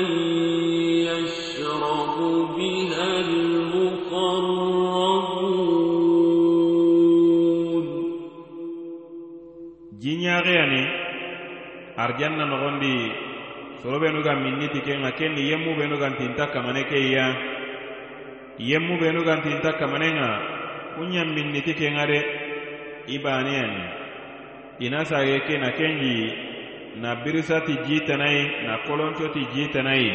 يشرب بها المقربون arjanna noxondi sorobenuga minniti kenga kenni yemmubenu gantinta kamane keya yemmubenu gantinta kamanenga kunɲan minniti kenga de i baneyani ina sage ke na kenji na birisati jitanayi na kolontoti jitanayi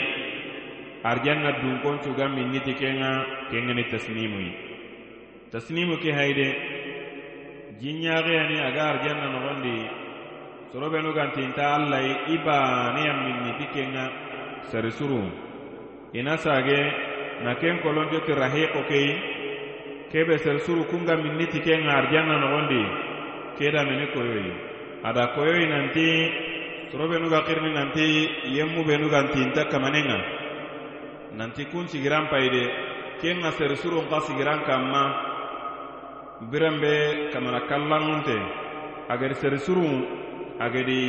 arjanna dunkoncuga minniti kenga kengeni tasnimuyi tasnimu ke hayde jinɲaxeyani aga arjanna nogondi sorobenu gantinta allai i baaneyan minni ti kenŋa sarisuru. Ina sage na ken kolonjoti rahiqo kei kebe sarisuru kunga minni ti kenŋa arijanna nogondi keda meni koyoyi ada koyoyi nanti sorobenu ga xirini nanti yemmubenu gantinta kamanenŋa nanti kun sigiran payi de ken ŋa serisurun xa sigiran kanma biran be kamana kallanŋun te agari serisurun agedi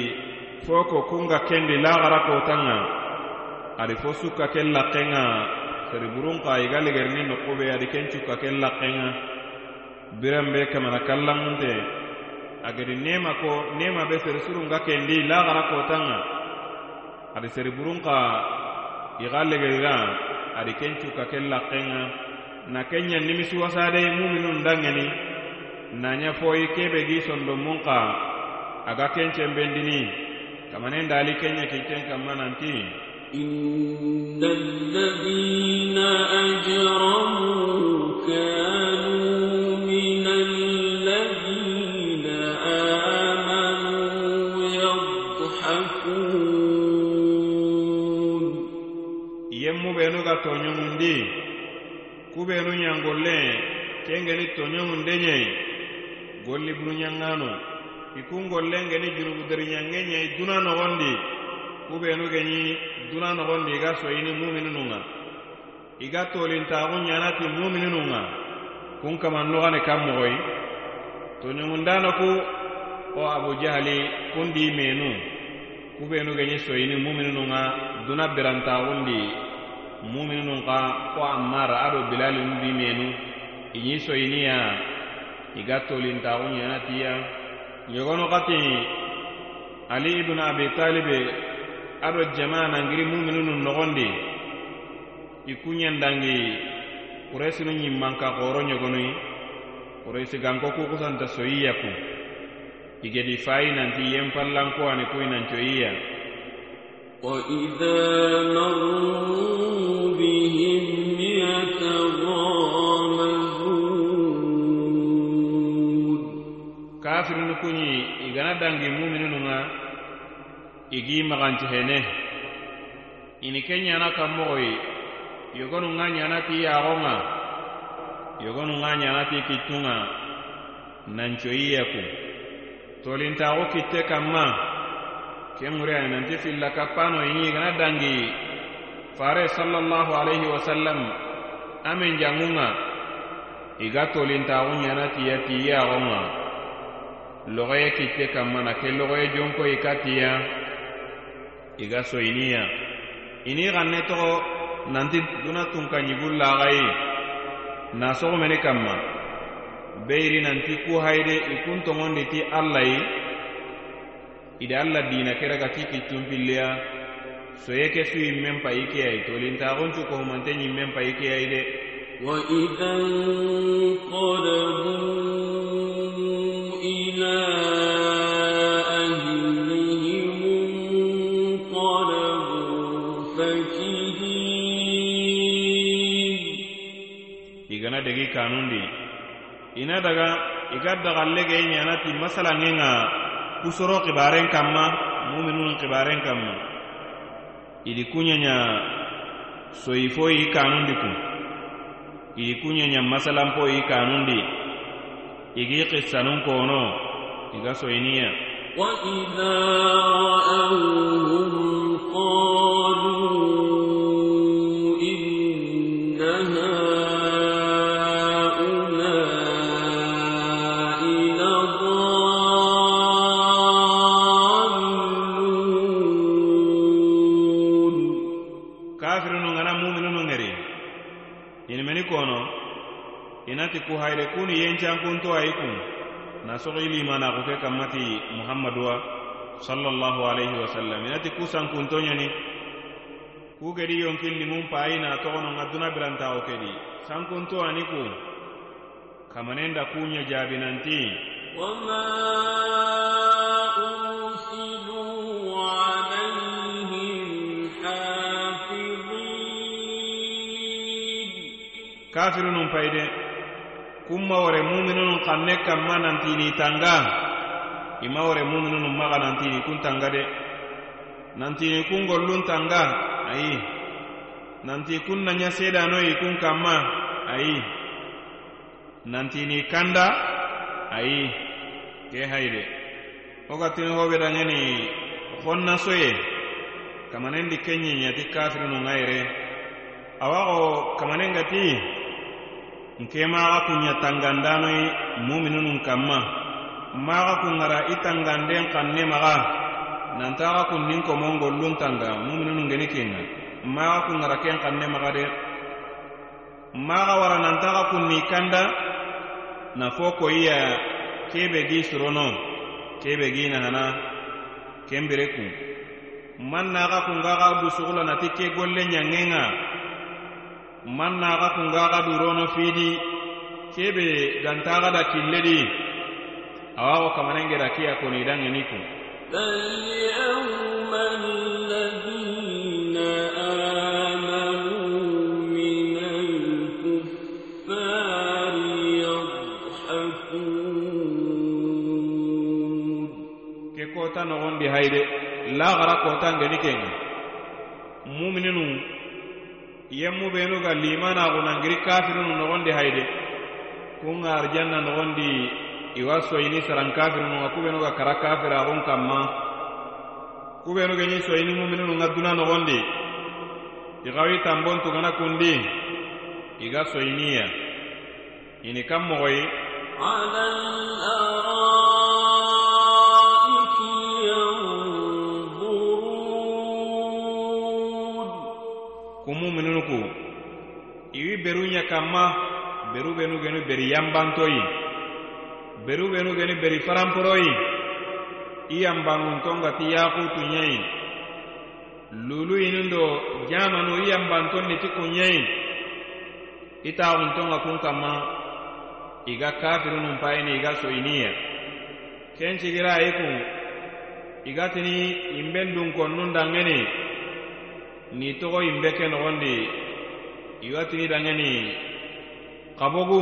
foko kunga kendi lagara kotanga adi fo sukka ken lakkenga seri burunka iga ligerini nokube adi ken cukka ken lakkenga birenbe kamana kallanŋunte agedi nema ko nema be seri surunga kendi lagara kotanga adi seri burunka iga ligerira adi ken cukka ken lakkenga na kenya nimisi wasade muminun dangeni. Nanya foyi kebe gi sondo mun ka aga kencen bendini kamanen dali kenya kiten kamma nanti إن الذين أجرموا كانوا من الذين آمنوا يضحكون yemmu benu ga toñomundi kubenu ñangolle kengeni toñomunde ñei golli bunu ñangano ikungolengeni junubu deriɲange ɲai duna nogondi kubenu geɲi duna nogondi i ga soyini mumininu ŋa i ga tolintaxu ɲanati mumininu ŋa kun kama nogani kan mogoyi toɲongundano ku o abujahali kundi menu kubenu geɲi soyini mumininu ŋa duna berantaxundi mumininu xa fo ammara ado bilalinu di menu iɲi soyiniya i ga tolintaxu ɲanatiya yogono xati ali ibnu abi talibe ado jama nangiri muminunun nogondi i kuñandangi kuresinu ñimmanka xoro ñogonuyi kuresi ganko ku kusanta soyiyaku igedi fayi nanti yen fallanko ani kuyi nancoyiya وإذا مروا بهم i gana dangi muminununga igi maganti hene. Ini ke ɲana kanmogoyi yogonunga ɲanati yaxonga yogonunga ɲanati kittunga nancoyi yeku tolintaxu kitte kanma ke ŋureya nanti filla kappano ini i gana dangi fare sallallahu alaihi wasallam amen jangunga i ga tolintaxu ɲana tiya tiyaxonga logoye kicce kammana ke logoye jonko i ka tiya i ga soyiniya ini xanne toxo nanti duna tunkanɲigun laxayi na soxomeni kanma beyiri nanti ku hayide i kun toŋondi ti alla yi ida alla dina kera ga ti kiccunpilleya soye ke suyi men payi keyayi tolintaxuncu kohumante ɲin men payi keyayi de igana degi kanundi. Ina daga iga dagalle ge ɲanati masalange ŋa kusoro kibaren kanma muminun kibaren kanma idi kunɲaɲa soyifo yi kanundi kun idi kuñaña masalanpo yi kanundi igi kissanun kono iga soyiniya وإذا رأوهم قالوا inimeni kono inati ku hayre kuni yencankunto ayi kun na sogo ilimana ku ke kammati muhammaduwa sallallahu alaihi wasallam. Inati ku sankunto ɲani ku gedi yonkilli mun payi na togono ŋa duna birantawo kedi sankunto ani kun kamanenda kuɲa jaabinanti wama kafirunun payde kumma wore muminunun kanne kamma nantini tanga. Ima wore muminunun maga nantini kun tanga de. Nantini kun gollun tanga ayi. Nanti kun nanya sedanoyi kun kamma ayi. Nantini kanda ayi. Ke hayde ogatini hoɓe dangeni honna soye. Kamanendi kenyeñati kafirunun ayre awaxo kamanengati nke maxa kunɲa tangandanoyi muminunun kanma maxa kunŋara i tanganden xanne maxa. Nantaxa kunnin komon gollun tanga muminunun geni kenŋa maxa kunŋara ken xanne maxa de. Maxa wara nantaxa kunni kanda na fo koyiya kebe gi surono kebe gi nahana kenbire kun man naxa kunga xa busuxula nati ke golle ɲanŋenŋa man naxa kungaxa durono fidi kebe gantaxa da killedi awa wo kamanengeda kiya koni dangeni kun ke kota noxondi hayde laxara kota ngeni kenga mumininu yemmu benu ga limanaxu nangiri kafirinu noxondi hayde. Kunga arjanna noxondi iwa soyini saran kafirununga kubenuga kara kafiraxun kanma kubenu geñi soyini muminununga duna noxondi ixawi tambon tugana kundi iga soyiniya. Ini kam moxoyi kenya kanma beru benu genu beri yanbantoyi beru benu genu beri faranporoyi i yanbanŋunton gati yakutu ɲeyi lulu yinin do jamanu i yanbanton niti kunɲeyi i taxunton kun kanma iga ga kafirunun payini i ga soyiniye kencigira i kun igatini gatini inben dunkonnun dangeni ni togo inbe ke nogondi iwatini dangeni. Kabogu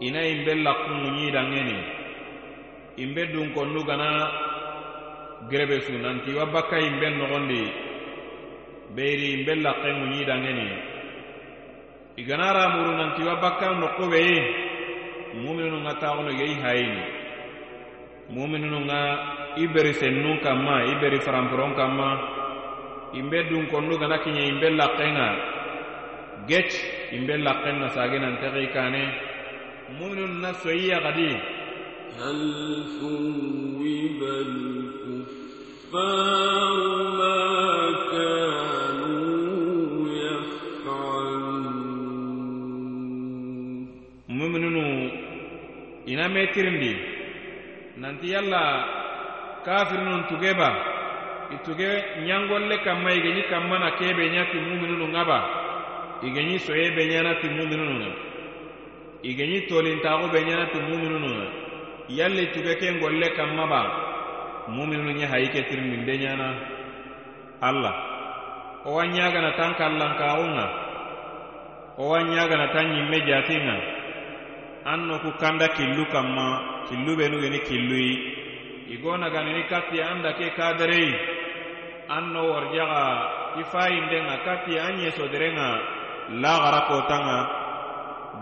ina yimbe lakkunŋuɲi dangeni. Imbe dunkonnu gana gerebe su nanti. Iwa bakka imbe nogondi. Beyiri yimbe lakkenŋuɲi dangeni. Igana ramuru nanti iwa bakka nokkubeyi muminunu ŋa taxuno geyi hayini muminunu ŋa i beri sennun kanma i beri faranporon kanma imbe dun konnu gana kiɲe imbe lakkenga gec imbe lakken na sage nan tege kane munun na soyya gadi. Hal thuwiba al-kuffar ma kanu muminunu ina metirindi? Nanti yalla kafirnun tugeba ituge ɲangolle kanma igeni kanma na kebe ñati muminunu ŋaba igeɲi soyebe ɲanati muminunu ŋa igeɲi tolintaxu be ɲanati muminunu ŋa yalli tuge ke ngolle kanma ba. Muminunu ɲe hayi ke tirindinde ɲana alla. Owa ɲagana tan kallankaxu ŋa owa ɲagana tan ɲimme jati ŋa an no ku kanda killu kanma killu benu geni killuyi kati katti anda ke kadereyi an no warjaxa i fayindenga katti an ɲesoderenga lagara kotanga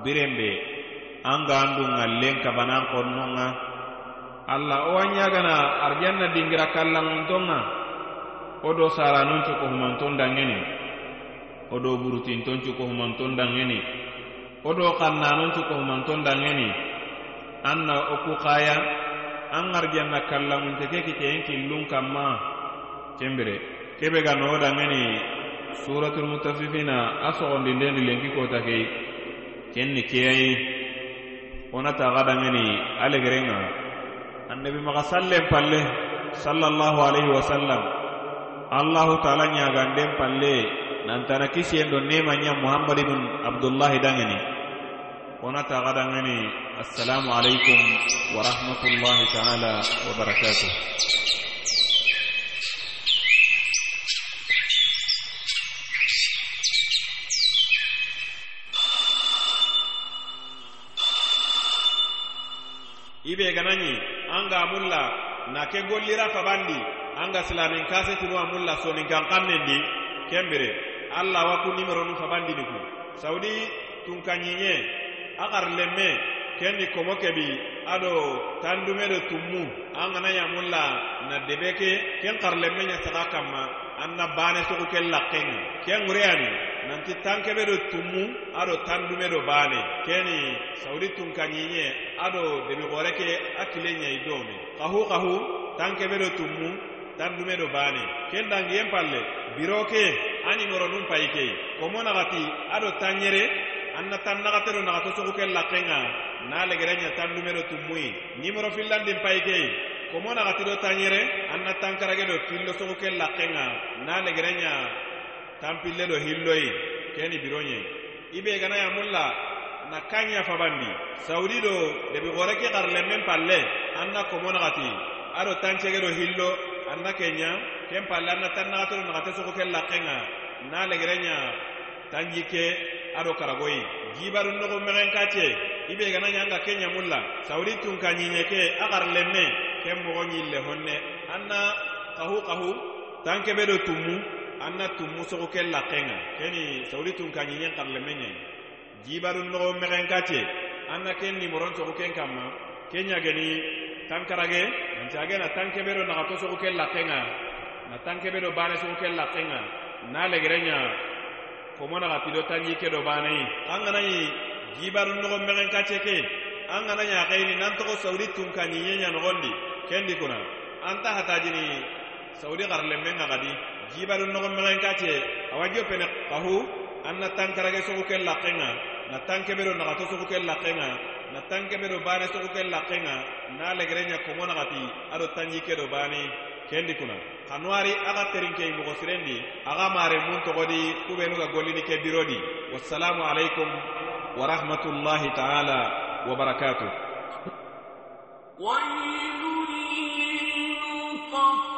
birenbe an ga an dun ŋallen kabanan konnonga alla wo an ɲagana arijanna dingira kallanŋontonga wo do saranun cukohumanton danŋeni wo do burutinton cukohumanton danŋeni wo do xannanon cukohumanton danŋeni an na wo ku xaya an arijanna kallanŋunte ke kiteyen killun kanma kembire kebe ga noo danŋeni suratul mutaffifina a sogondindendi lenki kota kei. Kenni keyayi wonata ga dangeni alegerenga annabi maga sallen palle sallallahu alaihi wasallam. Allahu taala ɲaganden palle nantana kisiyen do nemanya muhammad ibn abdullahi dangeni. Wonata ga dangeni assalamu alaikum warahmatullahi taala wabarakatuh ibe ganani anga mulla na ke gollira fabandi anga silamin kasetinu a mulla sonin kan kannendi kembire alla waku nimeronu fabandini ku saudi tunkanɲiɲe a lemme kendi komo kebi ado tandume do tummu an gana ya mulla na debe ke ken lemme ɲa saxa kanma an na bane sugu ken lakkenga ken ŋureyani nanti tankebe do tummu ado tandume do bane. Keni saudi tunkanɲiɲe ado debi gore ke a kile ɲayi dome kahu kahu tankebe do tummu tandume do bane. Ken dangiyen palle biro ke a nimero nun payi ke komo nagati ado tanɲere an na tan nagate do nagato sugu ken lakkenga na legere ɲa tandume do tummuyi nimero fillandin payi ke komo na gati do tanyere an na tankara gedo tillo so ko na le grenya tampille do hilloi keni bironye. Ibe gana ya mulla na kanya fabandi. Saudi do de gore ke garle men palle anna na komo gati. Aro tanche gedo hillo anna kenya kem palle an na tan na gato na gati so ko kella na le tanjike aro karagoi. Jibaru nogo ko megen kache ibe gana nyanga kenya mulla. Saudi tun kanyinyeke agar lenne ken mogo ɲille honne. An na kahu kahu tan kebe do tummu an na tummu sogo ke laken ga keni sawuli tun ka ɲinen karlemen ɲai jibarun nogo mexen kate an na ken nimoron sogo ken kanma ke ɲageni tankarage nanti a gena tan kebe do naxato sogo ke laken na tan kebe do bane sogo ke laken na legere ɲa komo naxati do tanji ke do baneyi an ganayi jibarun nogo mexen kate ke. An gana ɲaxeyini nan togo sawuli tun ka ɲiɲe ɲanogondi kendi kuna anta hatajini saudi garle menga gadi gibaru no megen kace awajo pene kahu anna tankarage sogo kel lakenga. Na tanke bedo na to sogo kel lakenga. Na tanke bedo bane sogo kel lakenga. Na legerenya komo na gati ado tanji ke do bane kendi kuna kanwari aga terinke mogo sirendi aga mare mun togodi kubenu ga gollini ke birodi. Wassalamu alaikum wa rahmatullahi ta'ala wa barakatuh ويل للمطففين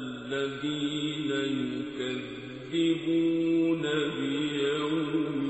الذين يكذبون بيوم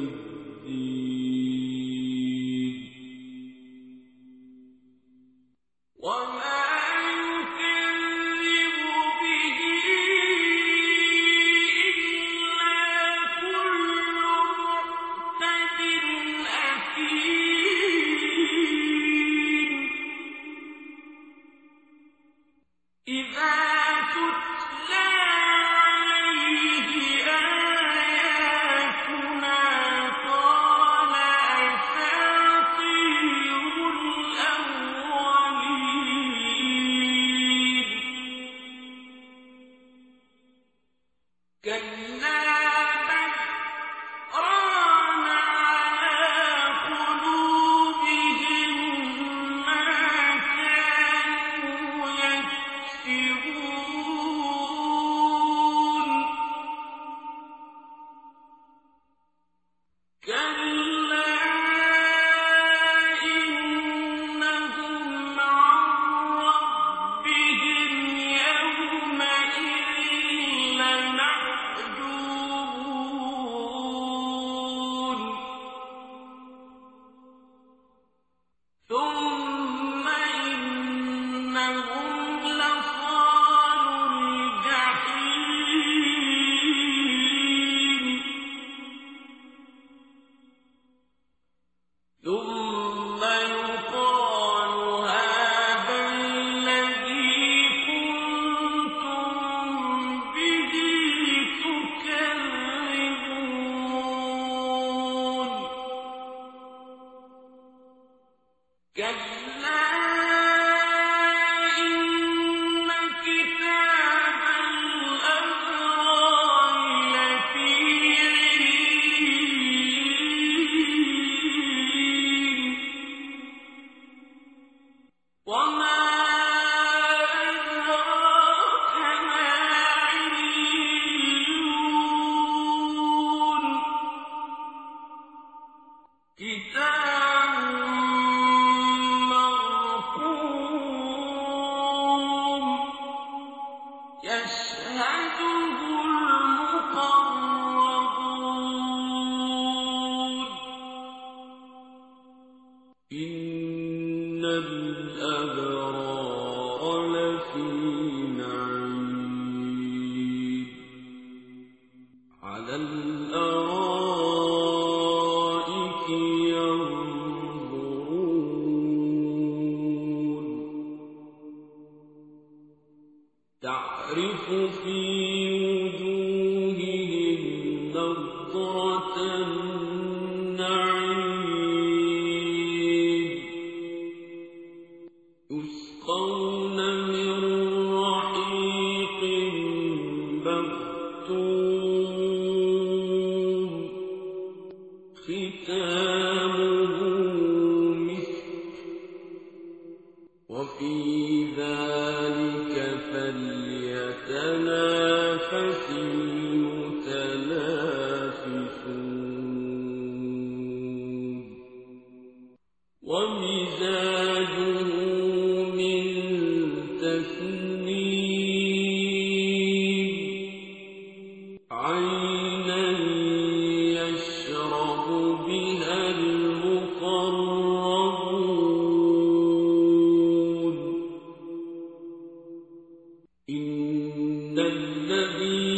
الذين